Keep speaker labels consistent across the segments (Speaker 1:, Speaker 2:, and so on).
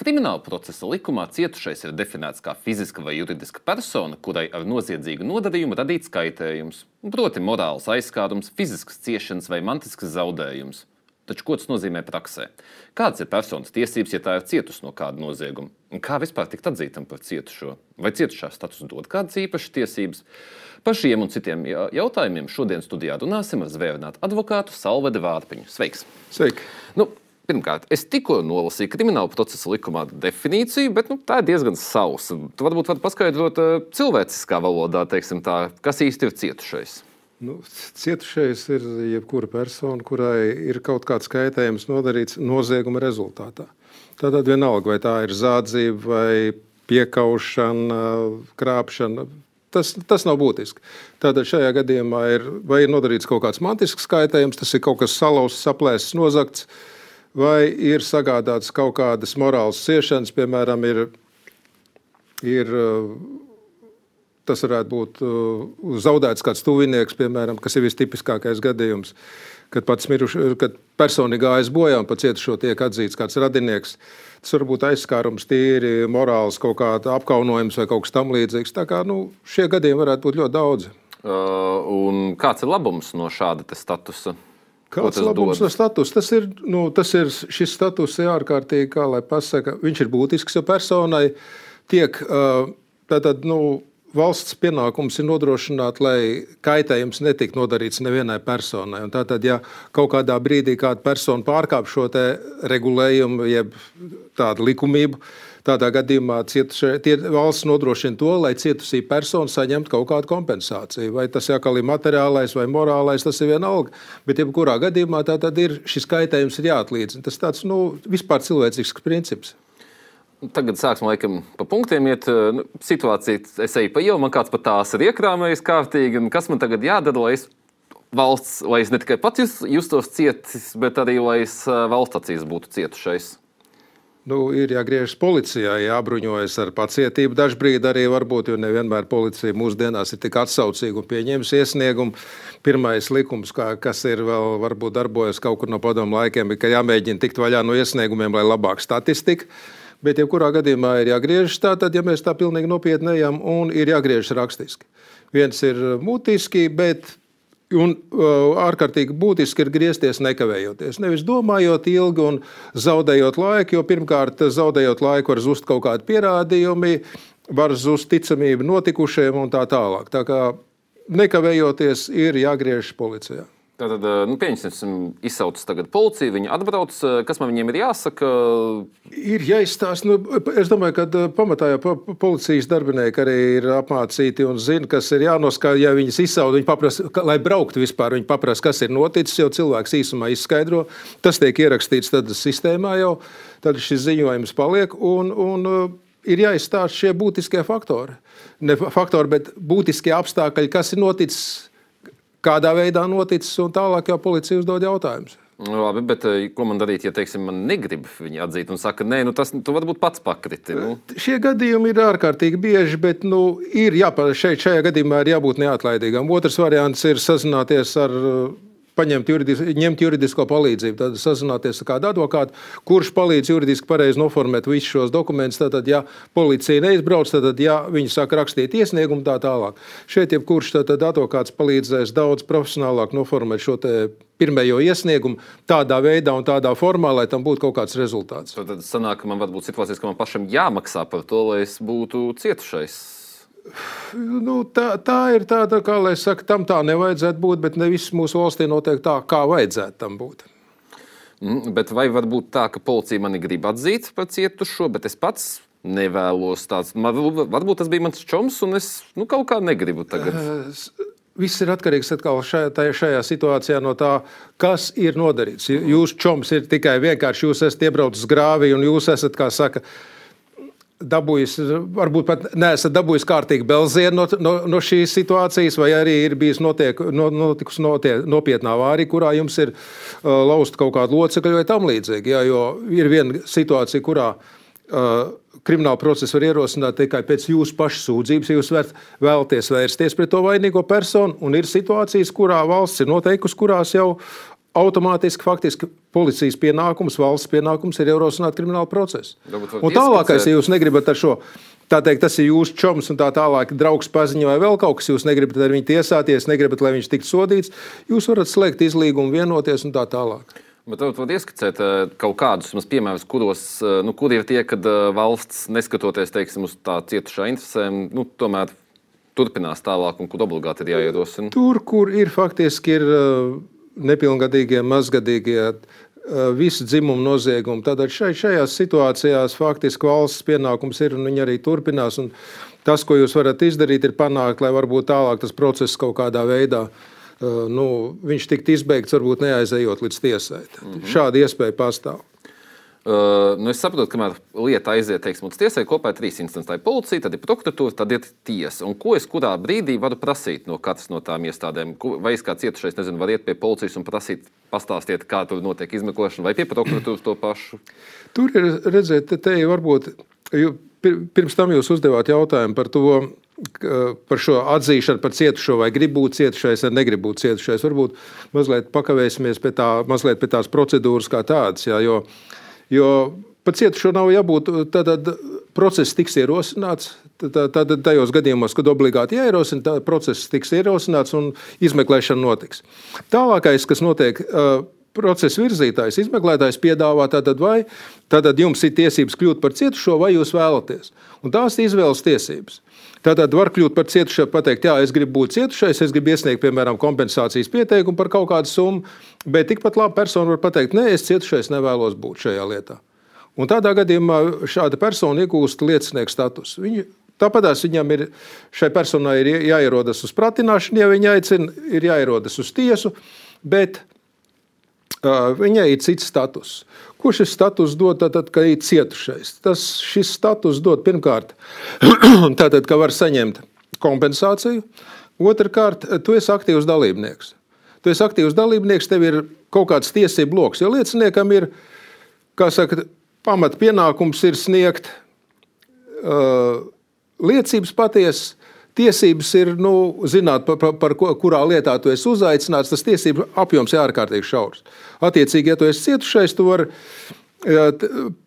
Speaker 1: Krimināla procesa likumā cietušais ir definēts kā fiziska vai juridiska persona, kurai ar noziedzīgu nodarījumu radīts kaitējums, proti, morāls aizskārums, fizisks ciešanas vai mantisks zaudējums. Taču ko tas nozīmē praksē? Kādas ir personas tiesības, ja tā ir cietusi no kāda nozieguma? Un kā vispār tikt atzītam par cietušo? Vai cietušā status dod kādas īpašas tiesības? Par šiem un citiem jautājumiem šodien studijā runāsim ar zvērnātu advokātu Salvedu Vārpiņu. Sveiks!
Speaker 2: Sveiki!
Speaker 1: Nu, Pirmkārt, es tikko nolasīju krimināla procesa likumā definīciju, bet nu, tā ir diezgan sausa. Tu varbūt vari paskaidrot uh, cilvēciskā valodā, teiksim, tā, kas īsti ir cietušais.
Speaker 2: Nu, cietušais ir jebkura persona, kurai ir kaut kāds kaitējums nodarīts nozieguma rezultātā. Tātad vienalga, vai tā ir zādzība vai piekaušana, krāpšana. Tas, tas nav būtiski. Tātad šajā gadījumā ir, ir nodarīts kaut kāds mantisks kaitējums, tas ir kaut kas salauzts, saplēsts, nozagts. Uh, vai ir sagādāts kaut kādas morālas ciešanas, piemēram, ir, ir tas varētu būt zaudēts kāds tuvinieks, piemēram, kas ir vistipiskākais gadījums, kad pats miruši, kad personīgi gājis bojā un pat cietušo tiek atzīts kāds radinieks. Tas var būt aizskārums, tīri morāls, kaut kāda apkaunojums vai kaut kas tamlīdzīgs. Tā kā nu, šie gadījumi varētu būt ļoti daudzi.
Speaker 1: Uh, kāds ir labums no šāda statusa?
Speaker 2: Kāds ir labums no status? Tas ir, nu, tas ir šis status ir ārkārtīgi, kā lai pasaka, viņš ir būtisks, jo personai tiek tātad, nu, valsts pienākums ir nodrošināt, lai kaitējums netiktu nodarīts nevienai personai. Un tātad, ja kaut kādā brīdī kāda persona pārkāp šo regulējumu, jeb tādu likumību, Tādā gadījumā cietušie, tie, valsts nodrošina to, lai cietusī persona saņemtu kaut kādu kompensāciju. Vai tas jākal ir materiālais vai morālais, tas ir vienalga. Bet, jebkurā gadījumā, tā tad ir šis kaitējums ir jāatlīdzina. Tas tāds nu, vispār cilvēcisks princips.
Speaker 1: Tagad sāksim laikam pa punktiem iet. Nu, situācija, es eju pa ielu, man kāds pat tās ir iekrāmējis kārtīgi. Kas man tagad jādara, lai es valsts, lai es ne tikai pats justos cietis, bet arī lai es valsts acīs būtu cietušais?
Speaker 2: Nu, ir jāgriežas policijā, jābruņojas ar pacietību. Dažbrīd arī varbūt, jo nevienmēr policija mūsdienās ir tik atsaucīga un pieņems iesniegumu. Pirmais likums, kā, kas ir vēl varbūt darbojas kaut kur no padomu laikiem, ir, ka jāmēģina tikt vaļā no iesniegumiem, lai labāk statistika. Bet, jebkurā gadījumā, ir jāgriežas tā, tad, ja mēs tā pilnīgi nopietni ejam, un ir jāgriežas rakstiski. Viens ir mutiski, bet Un uh, ārkārtīgi būtiski ir griezties nekavējoties. Nevis domājot ilgi un zaudējot laiku, jo pirmkārt, zaudējot laiku, var zust kaut kādi pierādījumi, var zust ticamība notikušajiem un tā tālāk. Tā kā nekavējoties ir jāgriežas policijā.
Speaker 1: Tātad, nu, pieņemsim, izsaucas tagad policiju, viņi atbrauc. Kas man viņiem ir jāsaka?
Speaker 2: Ir jāizstāsta. Nu, es domāju, ka pamatā jau policijas darbinieki arī ir apmācīti un zina, kas ir jānoskaidro. Ja viņas izsauc, viņi paprasa, lai brauktu vispār, viņi paprasa, kas ir noticis. Jau cilvēks īsumā izskaidro. Tas tiek ierakstīts tad sistēmā jau. Tad šis ziņojums paliek. Un, un, ir jāizstāsta šie būtiskie faktori. Ne faktori, bet būtiskie apstākļi, kas ir noticis kādā veidā noticis, un tālāk jau policija uzdod jautājumus.
Speaker 1: Nu, labi, bet eh, ko man darīt, ja teiksim, man negrib viņu atzīt un saka, nē, nu, tas tu varbūt pats pakriti? Nu.
Speaker 2: Šie gadījumi ir ārkārtīgi bieži, bet nu, ir jāpārāk šeit, šajā gadījumā ir jābūt neatlaidīgam. Otrs variants ir sazināties ar paņemt juridis, ņemt juridisko palīdzību, tad sazināties ar kādu advokātu, kurš palīdz juridiski pareizi noformēt visus šos dokumentus. Tad, ja policija neizbrauc, tad, ja viņi sāk rakstīt iesniegumu, tā tālāk. Šeit jebkurš advokāts palīdzēs daudz profesionālāk noformēt šo pirmējo iesniegumu tādā veidā un tādā formā, lai tam būtu kaut kāds rezultāts.
Speaker 1: Tad sanāk, ka man var būt situācijas, ka man pašam jāmaksā par to, lai es būtu cietušais
Speaker 2: Nu, tā, tā ir tāda, kā lai saka, tam tā nevajadzētu būt, bet ne viss mūsu valstī notiek tā, kā vajadzētu tam būt.
Speaker 1: Mm, bet vai var būt tā, ka policija mani grib atzīt par cietušo, bet es pats nevēlos tāds? Varbūt tas bija mans čoms, un es nu, kaut kā negribu tagad.
Speaker 2: Viss ir atkarīgs šajā, šajā situācijā no tā, kas ir nodarīts. Jūsu čoms ir tikai vienkārši jūs esat iebraucis grāvī un jūs esat, kā saka, dabūjis, varbūt pat neesat dabūjis kārtīgi belzienu no, no, no šīs situācijas, vai arī ir bijis notiek, no, notikusi notiek, nopietnā avārija, kurā jums ir uh, lausta kaut kāda locekļa vai tam līdzīgi. Jā, jo ir viena situācija, kurā uh, krimināla procesa var ierosināt tikai pēc jūsu pašas sūdzības, ja jūs vēlaties vērsties pret to vainīgo personu, un ir situācijas, kurā valsts ir noteikusi, kurās jau automātiski faktiski policijas pienākums, valsts pienākums ir ierosināt kriminālu procesu. Un tālākais, ja jūs negribat ar šo. Tā teikt, tas ir jūsu čoms, un tā tālāk, draugs paziņo, vai vēl kaut kas, jūs negribat ar viņu tiesāties, negribat, lai viņš tiktu sodīts. Jūs varat slēgt izlīgumu, vienoties un tā tālāk.
Speaker 1: Bet jūs varat ieskicēt kaut kādus piemērus, kuros eh, nu, kur ir tie, kad eh, valsts, neskatoties teiksim, uz tā cietušā interesēm, nu, tomēr turpinās tālāk un kur obligāti ir jāierosina?
Speaker 2: Tur, kur ir faktiski ir nepilngadīgie, mazgadīgie, visu dzimumu noziegumu. Tātad šai, šajās situācijās faktiski valsts pienākums ir un viņi arī turpinās. Tas, ko jūs varat izdarīt, ir panākt, lai varbūt tālāk tas process kaut kādā veidā. Nu, viņš tiktu izbeigts, varbūt neaizejot līdz tiesai. Mm -hmm. Šāda iespēja pastāv.
Speaker 1: Uh, nu es saprotu, ka kamēr lieta aiziet teiksim, līdz tiesai, kopā ir trīs instances. Tā ir policija, tad ir prokuratūra, tad ir tiesa. Un ko es kurā brīdī varu prasīt no katras no tām iestādēm? Vai es kā cietušais, nezinu, varu iet pie policijas un prasīt, pastāstiet, kā tur notiek izmeklēšana, vai pie prokuratūras to pašu?
Speaker 2: Tur ir redzēt, te, te varbūt. Pirms tam jūs uzdevāt jautājumu par to, par šo atzīšanu par cietušo, vai gribu būt cietušais, vai negribu būt cietušais. Varbūt mazliet pakavēsimies pie, tā, mazliet pie tās procedūras kā tādas. Jā, jo, uh, Jo pat cietušo nav jābūt, tad, tad process tiks ierosināts. Tad tajos gadījumos, kad obligāti jāierosina, tad process tiks ierosināts un izmeklēšana notiks. Tālākais, kas notiek, procesa virzītājs, izmeklētājs piedāvā, tātad vai tātad jums ir tiesības kļūt par cietušo, vai jūs vēlaties. Un tās ir izvēles tiesības. Tātad var kļūt par cietušo, pateikt, jā, es gribu būt cietušais, es gribu iesniegt, piemēram, kompensācijas pieteikumu par kaut kādu summu, bet tikpat labi persona var pateikt, nē, es cietušais nevēlos būt šajā lietā. Un tādā gadījumā šāda persona iegūst liecinieku statusu. Viņu, tāpatās viņam ir, šai personai ir jāierodas uz pratināšanu, ja viņa aicina, ir jāierodas uz tiesu, bet viņai ir cits status. Ko šis status dod, tad, kad ir cietušais? Tas šis status dod pirmkārt, tātad, ka var saņemt kompensāciju. Otrakārt, tu esi aktīvs dalībnieks. Tu esi aktīvs dalībnieks, tev ir kaut kāds tiesību lokus. Jo lieciniekam ir, kā saka, pamat pienākums ir sniegt uh, liecības patiesas tiesības ir nu, zināt, par, par, par kurā lietā tu esi uzaicināts. Tas tiesību apjoms ir ārkārtīgi šaurs. Attiecīgi, ja tu esi cietušais, tu vari.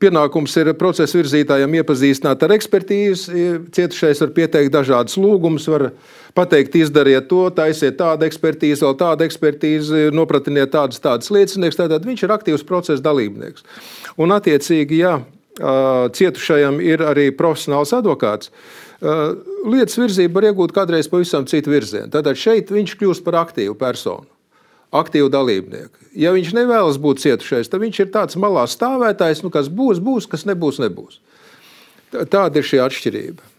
Speaker 2: Pienākums ir procesa virzītājam iepazīstināt ar ekspertīzi. Cietušais var pieteikt dažādas lūgumus, var pateikt, izdariet to, taisiet tādu ekspertīzi, vēl tādu ekspertīzi, nopratiniet tādas, tādas liecinieks. Tātad viņš ir aktīvs procesa dalībnieks. Un, attiecīgi, ja cietušajam ir arī profesionāls advokāts, lietas virzība var iegūt kādreiz pavisam citu virzienu. Tātad šeit viņš kļūst par aktīvu personu, aktīvu dalībnieku. Ja viņš nevēlas būt cietušais, tad viņš ir tāds malā stāvētājs, nu, kas būs, būs, kas nebūs, nebūs. Tāda ir šī atšķirība.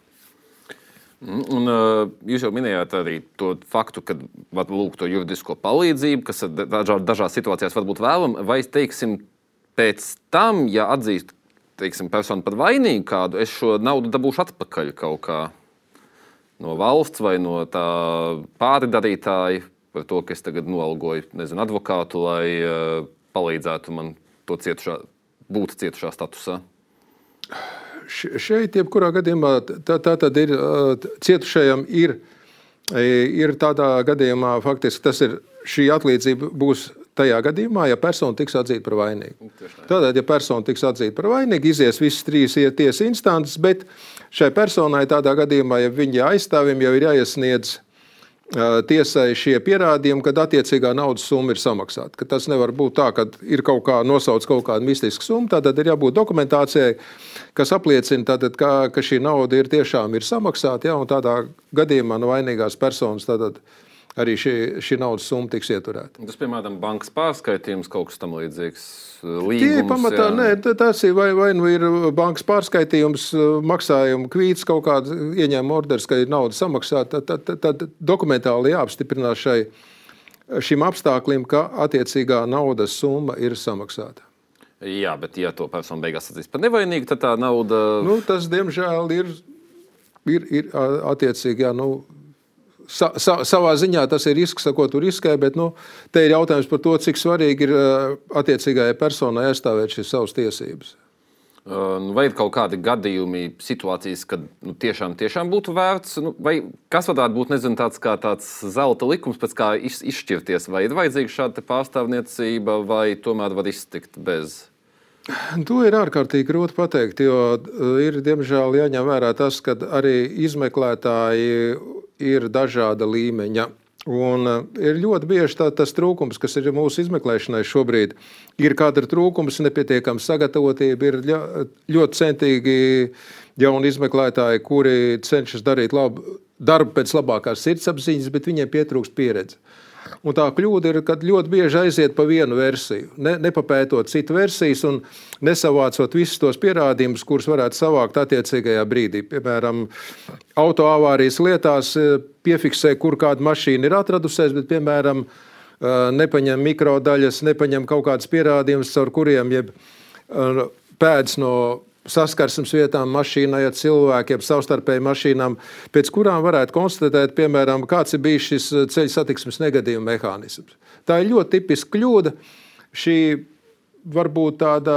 Speaker 1: Un, jūs jau minējāt arī to faktu, ka var lūgt to juridisko palīdzību, kas dažā, dažās situācijās var būt vēlama. Vai, teiksim, pēc tam, ja atzīst, teiksim, persona par vainīgu kādu, es šo naudu dabūšu atpakaļ kaut kā no valsts vai no tā pārdarītāja par to, ka es tagad noalgoju nezinu, advokātu, lai uh, palīdzētu man to cietušā, būt cietušā statusā.
Speaker 2: Šeit, jebkurā gadījumā, tā, tā tad ir cietušajam ir, ir tādā gadījumā faktiski tas ir šī atlīdzība būs tajā gadījumā, ja persona tiks atzīta par vainīgu. Tātad, ja persona tiks atzīta par vainīgu, izies visas trīs tiesas instances, bet šai personai tādā gadījumā, ja viņa aizstāvim jau ir jāiesniedz tiesai šie pierādījumi, kad attiecīgā naudas summa ir samaksāta. Ka tas nevar būt tā, ka ir kaut kā nosaucts kaut kāda mistiska summa. Tad ir jābūt dokumentācijai, kas apliecina, tātad, ka, ka šī nauda ir tiešām ir samaksāta. Ja, tādā gadījumā no vainīgās personas tātad, arī šī, šī naudas summa tiks ieturēta.
Speaker 1: Tas, piemēram, bankas pārskaitījums, kaut kas tamlīdzīgs. Līgums,
Speaker 2: Tie pamatā, jā. nē, tas ir vai, vai nu ir bankas pārskaitījums, maksājuma kvīts, kaut kāda ieņēmuma orders, ka ir nauda samaksāta. Tad, tad, tad dokumentāli jāapstiprinās šai, šim apstāklim, ka attiecīgā naudas summa ir samaksāta.
Speaker 1: Jā, bet ja to personu beigās atzīs par nevainīgu, tad tā nauda.
Speaker 2: Nu, tas, diemžēl, ir, ir, ir attiecīgi. Jā, nu, sa, sa, savā ziņā tas ir risks, ko tu riskē, bet nu, te ir jautājums par to, cik svarīgi ir ā, attiecīgajai personai aizstāvēt šīs savas tiesības.
Speaker 1: Uh, nu, Vai ir kaut kādi gadījumi, situācijas, kad nu, tiešām, tiešām būtu vērts, nu, vai kas varētu būt nezinu, tāds tāds zelta likums, pēc kā iz, izšķirties, vai ir vajadzīga šāda pārstāvniecība, vai tomēr var iztikt bez?
Speaker 2: To ir ārkārtīgi grūti pateikt, jo uh, ir diemžēl jāņem vērā tas, ka arī izmeklētāji ir dažāda līmeņa. Un uh, ir ļoti bieži tā, tas trūkums, kas ir mūsu izmeklēšanai šobrīd. Ir kāda trūkums, nepietiekama sagatavotība, ir ļoti centīgi jauni izmeklētāji, kuri cenšas darīt labu darbu pēc labākās sirdsapziņas, bet viņiem pietrūkst pieredze. Un tā kļūda ir, kad ļoti bieži aiziet pa vienu versiju, ne, nepapētot citu versijas un nesavācot visus tos pierādījumus, kurus varētu savākt attiecīgajā brīdī. Piemēram, autoavārijas lietās eh, piefiksē, kur kāda mašīna ir atradusies, bet, piemēram, eh, nepaņem mikrodaļas, nepaņem kaut kādas pierādījumus, caur kuriem jeb eh, pēdas no saskarsmes vietām, mašīnai ar cilvēkiem, savstarpēji mašīnām, pēc kurām varētu konstatēt, piemēram, kāds ir bijis šis ceļu satiksmes negadījuma mehānisms. Tā ir ļoti tipiska kļūda. Šī varbūt tāda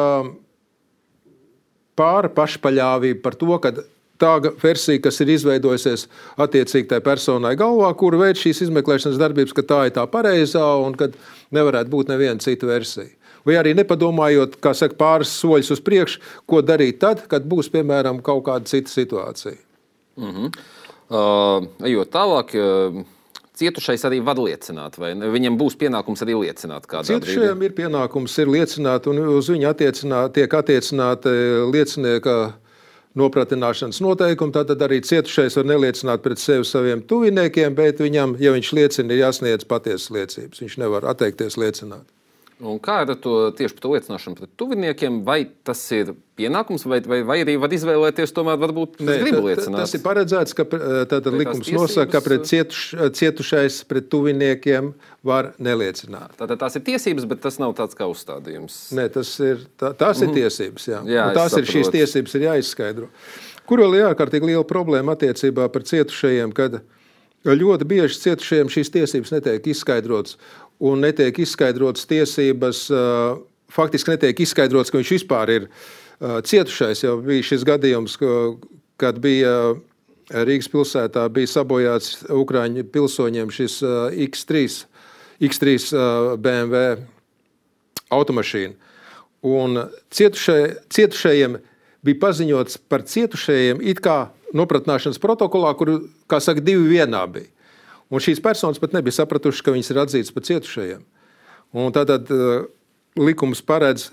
Speaker 2: pāra pašpaļāvība par to, ka tā versija, kas ir izveidojusies attiecīgi tai personai galvā, kur veids šīs izmeklēšanas darbības, ka tā ir tā pareizā un ka nevarētu būt neviena cita versija. Vai arī nepadomājot, kā saka, pāris soļus uz priekšu, ko darīt tad, kad būs piemēram kaut kāda cita situācija.
Speaker 1: Uh, ejot tālāk, uh, cietušais arī var liecināt, vai ne? viņam būs pienākums arī liecināt kādā brīdī.
Speaker 2: Cietušajam ir pienākums ir liecināt, un uz viņu attiecināt, tiek attiecināti liecinieka nopratināšanas noteikumi. Tātad arī cietušais var neliecināt pret sevi saviem tuviniekiem, bet viņam, ja viņš liecina, ir jāsniedz patiesas liecības. Viņš nevar atteikties liecināt.
Speaker 1: Un kā ar to tieši par to liecināšanu pret tuviniekiem? Vai tas ir pienākums, vai, vai, vai arī var izvēlēties, tomēr varbūt es
Speaker 2: Nē,
Speaker 1: gribu liecināt?
Speaker 2: Tas ir paredzēts, ka tātad likums
Speaker 1: tiesības-
Speaker 2: nosaka, ka pret cietuš, cietušais pret tuviniekiem var neliecināt.
Speaker 1: Tātad tās ir tiesības, bet tas nav tāds kā uzstādījums.
Speaker 2: Nē, tas ir, tā, tās ir tiesības. Jā.
Speaker 1: Jā,
Speaker 2: Un tās ir šīs tiesības, ir jāizskaidro. Kur vēl ir ārkārtīgi liela problēma attiecībā par cietušajiem, kad ļoti bieži cietušajiem šīs tiesības netiek izskaidrotas. Un netiek izskaidrotas tiesības, faktiski netiek izskaidrots, ka viņš vispār ir cietušais. Jau bija šis gadījums, ka- kad bija Rīgas pilsētā bija sabojāts Ukrāņu pilsoņiem šis ā, X3, X3 ā, BMW automašīna. Un cietušai, cietušajiem bija paziņots par cietušajiem it kā nopratināšanas protokolā, kur, kā saka, divi vienā bija. Un šīs personas pat nebija sapratušas, ka viņas ir atzītas par cietušajiem. Un tātad uh, likums paredz,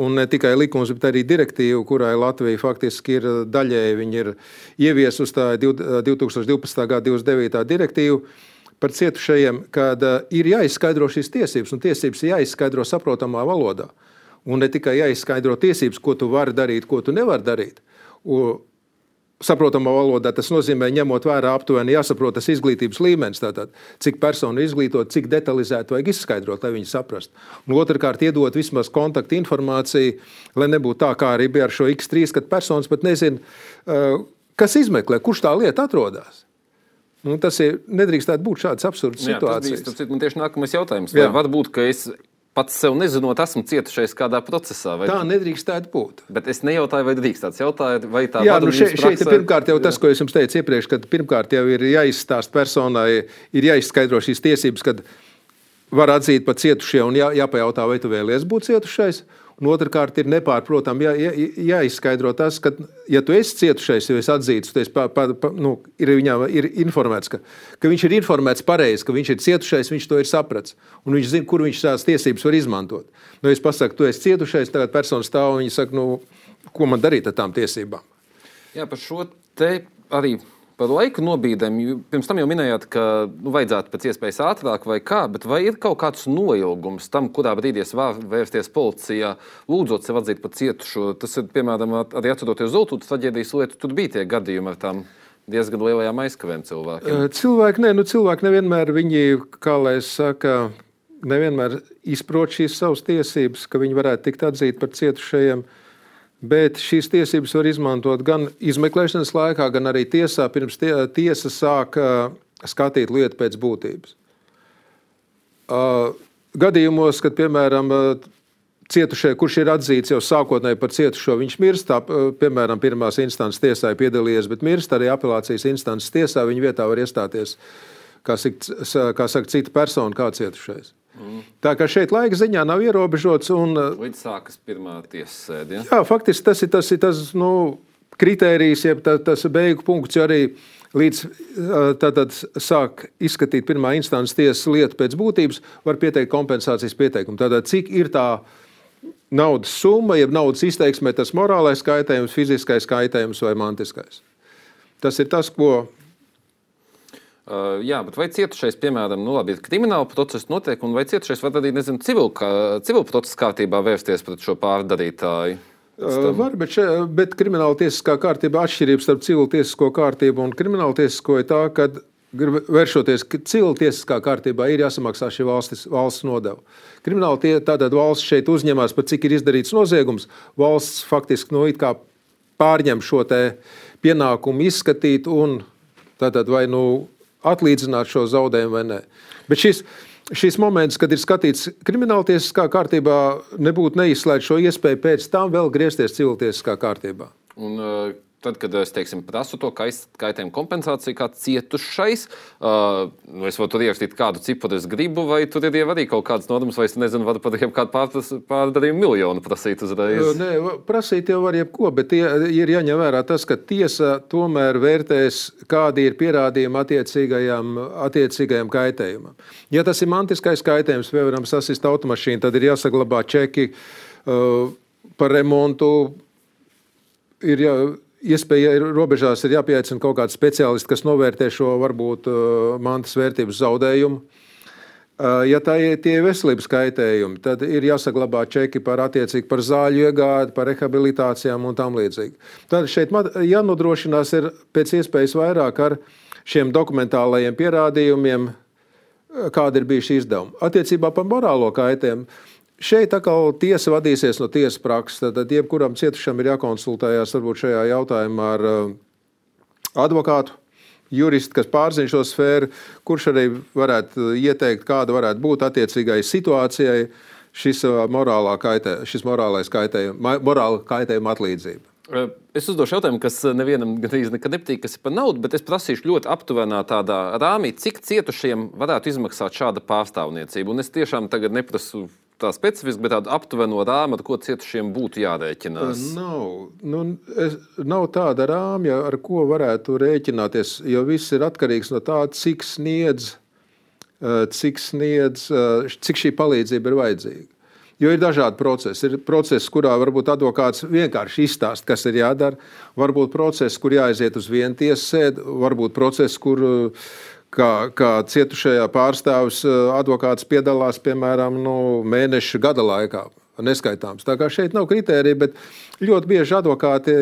Speaker 2: un ne tikai likums, bet arī direktīva, kurai Latvija faktiski ir daļēji viņa ir ieviesusi tā div- uh, 2012. gada 29. direktīva par cietušajiem, kad uh, ir jāizskaidro šīs tiesības, un tiesības ir jāizskaidro saprotamā valodā. Un ne tikai jāizskaidro tiesības, ko tu vari darīt, ko tu nevari darīt. Un, saprotamā valodā tas nozīmē, ņemot vērā aptuveni jāsaprot tas izglītības līmenis, tātad, cik persona ir izglītota, cik detalizēti vajag izskaidrot, lai viņi saprastu. Un otrkārt, iedot vismaz kontaktu informāciju, lai nebūtu tā, kā arī bija ar šo X3, kad personas pat nezina, kas izmeklē, kurš tā lieta atrodas. Nu, tas ir nedrīkstētu būt šāds absurds
Speaker 1: Jā, tas bija
Speaker 2: situācijas.
Speaker 1: tieši nākamais jautājums. Vai
Speaker 2: Jā.
Speaker 1: var būt, ka es pats sev nezinot, esmu cietušais kādā procesā? Vai...
Speaker 2: Tā nedrīkstētu būt.
Speaker 1: Bet es nejautāju, vai drīkst tāds jautājums, vai tā
Speaker 2: Jā, nu šeit, šeit
Speaker 1: praksē-
Speaker 2: pirmkārt jau tas, ko es jums teicu iepriekš, kad pirmkārt jau ir jāizstāsta personai, ir jāizskaidro šīs tiesības, kad var atzīt par cietušie un jā, jāpajautā, vai tu vēlies būt cietušais. Un otrkārt, ir nepārprotami jā, jā, jāizskaidro tas, ka, ja tu esi cietušais, jo esi atzīts, tu esi pa, pa, pa, nu, ir viņam ir informēts, ka, ka viņš ir informēts pareizi, ka viņš ir cietušais, viņš to ir sapratis. Un viņš zina, kur viņš tās tiesības var izmantot. Nu, es pasaku, tu esi cietušais, tagad persona stāv un viņa saka, nu, ko man darīt ar tām tiesībām.
Speaker 1: Jā, par šo te arī par laika nobīdēm. Pirms tam jau minējāt, ka nu, vajadzētu pēc iespējas ātrāk vai kā, bet vai ir kaut kāds noilgums tam, kurā brīdī vērsties policijā, lūdzot sev atzīt par cietušo? Tas ir, piemēram, arī atceroties Zultūtas traģēdijas lietu, tur bija tie gadījumi ar tām diezgan lielajām aizkavēm cilvēkiem.
Speaker 2: Cilvēki, nē, nu, cilvēki nevienmēr viņi, kā lai es saka, nevienmēr izprot šīs savas tiesības, ka viņi varētu tikt atzīti par cietušajiem. Bet šīs tiesības var izmantot gan izmeklēšanas laikā, gan arī tiesā, pirms tie, tiesa sāk uh, skatīt lietu pēc būtības. Uh, gadījumos, kad, piemēram, uh, cietušie, kurš ir atzīts jau sākotnēji par cietušo, viņš mirst. Tā, piemēram, pirmās instances tiesā ir piedalījies, bet mirst arī apelācijas instances tiesā. Viņa vietā var iestāties, kā, kā saka, cita persona, kā cietušais. Mm. Tā kā šeit laika ziņā nav ierobežots. Un,
Speaker 1: Līdz sākas pirmā tiesas sēde. Ja?
Speaker 2: Jā, faktiski tas ir tas, ir tas nu, kritērijs, jeb tā, tas beigu punkts, jo arī līdz tātad sāk izskatīt pirmā instances tiesas lietu pēc būtības, var pieteikt kompensācijas pieteikumu. Tātad, cik ir tā naudas summa, jeb naudas izteiksmē, tas morālais kaitējums, fiziskais kaitējums vai mantiskais. Tas ir tas, ko.
Speaker 1: Uh, jā, bet vai cietušais, piemēram, nu, labi, krimināla procesa notiek, un vai cietušais var arī civil, civil kārtībā vērsties pret šo pārdarītāju?
Speaker 2: Uh, var, bet, še, bet krimināla tiesiskā kārtība atšķirības starp civil tiesisko kārtību un krimināla tiesisko ir tā, ka vēršoties civiltiesiskā kārtībā, ir jāsamaksā šī valstis, valsts nodeva. Krimināla tie, tātad valsts šeit uzņemas par cik ir izdarīts noziegums. Valsts faktiski nu, pārņem šo pienākumu izskatīt un tātad vai nu atlīdzināt šo zaudējumu vai nē. Bet šis, šis moments, kad ir skatīts krimināltiesiskā kārtībā, nebūtu neizslēgts šo iespēju pēc tam vēl griezties civiltiesiskā kārtībā.
Speaker 1: Un, uh, Tad, kad es teiksim, prasu to kaitējumu kompensāciju, kā cietušais, uh, nu es varu tur ierakstīt, kādu cipru es gribu, vai tur ir arī kaut kādas normas, vai es nezinu, varu pat kādu pārdarījumu miljonu prasīt uzreiz.
Speaker 2: Nē, prasīt jau var jebko, bet tie, ir jāņem vērā tas, ka tiesa tomēr vērtēs, kādi ir pierādījumi attiecīgajam, attiecīgajam kaitējumam. Ja tas ir mantiskais kaitējums, piemēram, sasist automašīnu, tad ir jāsaglabā čeki uh, par remontu. Ir jā, iespēja ir robežās, ir jāpieaicina kaut kāds speciālists, kas novērtē šo varbūt uh, mantas vērtības zaudējumu. Uh, ja tā ir tie veselības kaitējumi, tad ir jāsaglabā čeki par attiecīgi par zāļu iegādi, par rehabilitācijām un tam līdzīgi. Tad šeit jānodrošinās ir pēc iespējas vairāk ar šiem dokumentālajiem pierādījumiem, uh, kāda ir bijuši izdevumi. Attiecībā par morālo kaitējumu Šeit atkal tiesa vadīsies no tiesas prakses. Tad jebkuram cietušam ir jākonsultējas varbūt šajā jautājumā ar uh, advokātu, juristu, kas pārzina šo sfēru, kurš arī varētu ieteikt, kāda varētu būt attiecīgai situācijai šis, uh, kaitē, šis morālais kaitējuma, morāla kaitējuma atlīdzība.
Speaker 1: Es uzdošu jautājumu, kas nevienam gandrīz nekad nepatīk, kas ir par naudu, bet es prasīšu ļoti aptuvenā tādā rāmī, cik cietušiem varētu izmaksāt šāda pārstāvniecība. Un es tiešām tagad neprasu tā specifiski, bet tāda aptuveno rāma, ar ko cietušiem būtu jārēķinās?
Speaker 2: Nav, nu, es, nav tāda rāmja, ar ko varētu rēķināties, jo viss ir atkarīgs no tā, cik sniedz, cik, sniedz, cik šī palīdzība ir vajadzīga. Jo ir dažādi procesi. Ir procesi, kurā varbūt advokāts vienkārši izstāsta, kas ir jādara. Varbūt procesi, kur jāaiziet uz vienu tiesu sēdi, varbūt procesi, kur uh, kā, kā cietušajā pārstāvis eh, advokāts piedalās piemēram nu, mēneša gada laikā. Neskaitāms. Tā kā šeit nav kritērija, bet ļoti bieži advokāti,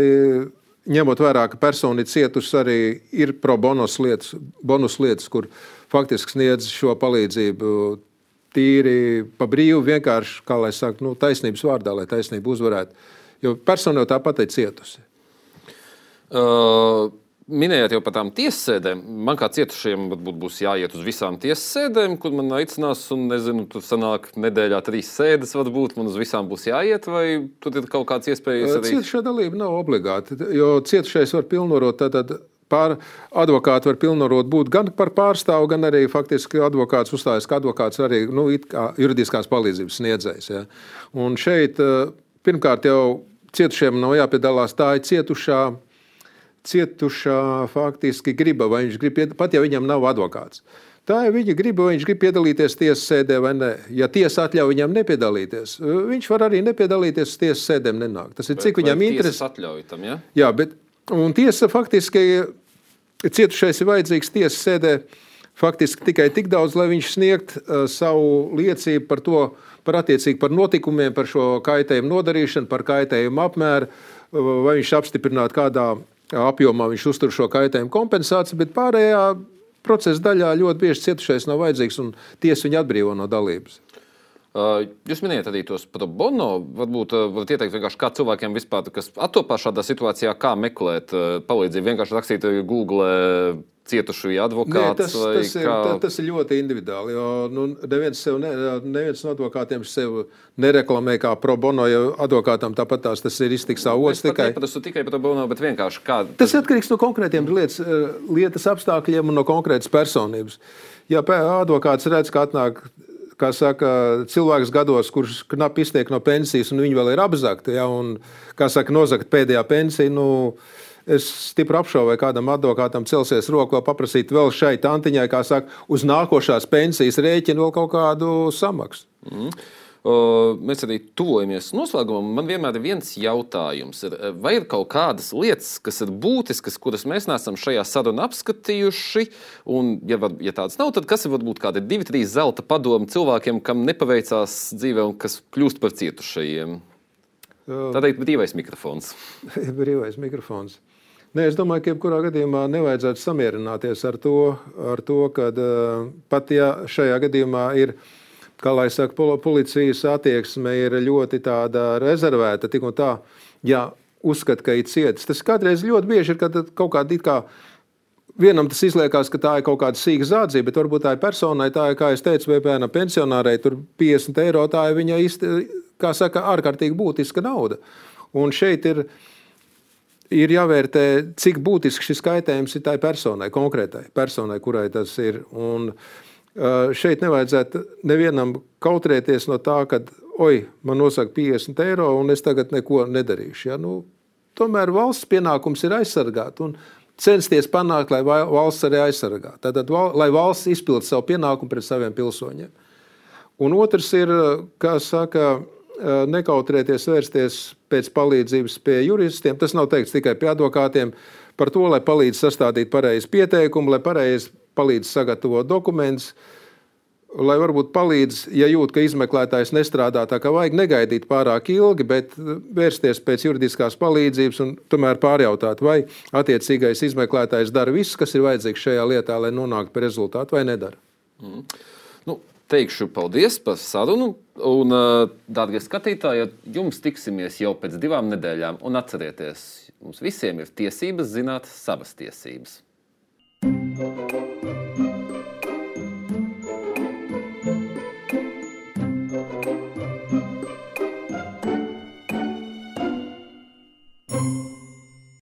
Speaker 2: ņemot vērā, ka persona ir cietusi, arī ir pro bonus lietas, bonus lietas kur faktiski sniedz šo palīdzību tīri pa brīvu, vienkārši, kā lai saka, nu, taisnības vārdā, lai taisnība uzvarētu. Jo persona jau tāpat ir cietusi.
Speaker 1: Uh... Minējāt jau par tām tiesasēdēm. Man kā cietušajiem varbūt būs jāiet uz visām tiesasēdēm, kur man aicinās, un nezinu, tur sanāk nedēļā trīs sēdes, varbūt man uz visām būs jāiet, vai tur ir kaut kāds iespējas
Speaker 2: arī? Cietušā dalība nav obligāti, jo cietušais var pilnvarot tātad. Pār, advokāti var pilnvarot būt gan par pārstāvu, gan arī faktiski advokāts uzstājas, ka advokāts arī nu, juridiskās palīdzības sniedzējs. Ja. Un šeit pirmkārt jau cietušiem nav jāpiedalās, tā ir cietušā cietušā faktiski griba, vai viņš grib, pat ja viņam nav advokāts. Tā ir viņa griba, vai viņš grib piedalīties tiesas sēdē vai nē. Ja tiesa atļauj viņam nepiedalīties, viņš var arī nepiedalīties tiesas sēdēm. Nenāk. Tas ir cik vai, viņam interesē.
Speaker 1: Tam, ja?
Speaker 2: Jā, bet tiesa faktiski cietušais ir vajadzīgs tiesas sēdē faktiski tikai tik daudz, lai viņš sniegt uh, savu liecību par to, par attiecīgi par notikumiem, par šo kaitējumu nodarīšanu, par kaitējumu apmēru, vai viņš apstiprinātu kādā apjomā viņš uztur šo kaitējumu kompensāciju, bet pārējā procesa daļā ļoti bieži cietušais nav vajadzīgs un tiesa viņu atbrīvo no dalības.
Speaker 1: Uh, jūs minējāt arī tos pro bono. Varbūt uh, varat ieteikt kā cilvēkiem vispār, kas attopās šādā situācijā, kā meklēt uh, palīdzību. Vienkārši rakstīt Google cietušu advokātu.
Speaker 2: Tas, tas, ir, kā... tas ir ļoti individuāli. Jo, nu, neviens, ne, neviens no advokātiem sev nereklamē kā pro bono, jo advokātam tāpat tās tas ir iztiks avots.
Speaker 1: Tikai tas ir tikai pro bono, bet vienkārši kā.
Speaker 2: Tas atkarīgs no konkrētiem lietas, lietas apstākļiem un no konkrētas personības. Ja advokāts redz, ka atnāk kā saka, cilvēks gados, kurš knapi iztiek no pensijas, un viņi vēl ir apzakti, ja, un, kā saka, nozagt pēdējā pensija. Nu, Es stipri apšaubu, vai kādam advokātam celsies roka vēl paprasīt vēl šai tantiņai, kā saka, uz nākošās pensijas rēķinu vēl kaut kādu samaksu. Mm.
Speaker 1: Mēs arī tuvojamies noslēgumam. Man vienmēr ir viens jautājums. Ir, vai ir kaut kādas lietas, kas ir būtiskas, kuras mēs neesam šajā sarunā apskatījuši? Un, ja, var, ja tādas nav, tad kas ir varbūt kādi divi, trīs zelta padomi cilvēkiem, kam nepaveicās dzīvē un kas kļūst par cietušajiem? Tā teikt, brīvais mikrofons.
Speaker 2: brīvais mikrofons. Nē, es domāju, ka jebkurā gadījumā nevajadzētu samierināties ar to, ar to ka uh, pat ja šajā gadījumā ir ielikās kā lai saka, policijas attieksme ir ļoti rezervēta. Tik un tā, ja uzskata, ka ir cietis. Tas kādreiz ļoti bieži ir, kad kaut kāda it kā. Vienam tas izliekas, ka tā ir kaut kāda sīga zādzība, bet varbūt tā ir personai, tā ir, kā es teicu, VPN pensionārai, tur 50 eiro, tā ir viņa īsti, kā saka, ārkārtīgi būtiska nauda. Un šeit ir, ir jāvērtē, cik būtisks šis kaitējums ir tai personai, konkrētai personai, kurai tas ir. Un, uh, Šeit nevajadzētu nevienam kautrēties no tā, ka, oi, man nosaka 50 eiro un es tagad neko nedarīšu. Ja? Nu, tomēr valsts pienākums ir aizsargāt un censties panākt, lai valsts arī aizsargā. Tātad, lai valsts izpildītu savu pienākumu pret saviem pilsoņiem. Un otrs ir, kā saka, nekautrēties vērsties pēc palīdzības pie juristiem. Tas nav teikts tikai pie advokātiem par to, lai palīdz sastādīt pareizi pieteikumu, lai pareizi palīdz sagatavot dokumentus. Lai varbūt palīdz, ja jūt, ka izmeklētājs nestrādā tā, kā vajag, negaidīt pārāk ilgi, bet vērsties pēc juridiskās palīdzības un tomēr pārjautāt, vai attiecīgais izmeklētājs dara visu, kas ir vajadzīgs šajā lietā, lai nonāktu pie rezultātu, vai nedara. Mm.
Speaker 1: Nu, teikšu paldies par sarunu. Un, dārgie skatītāji, jums tiksimies jau pēc divām nedēļām. Un atcerieties, mums visiem ir tiesības zināt savas tiesības.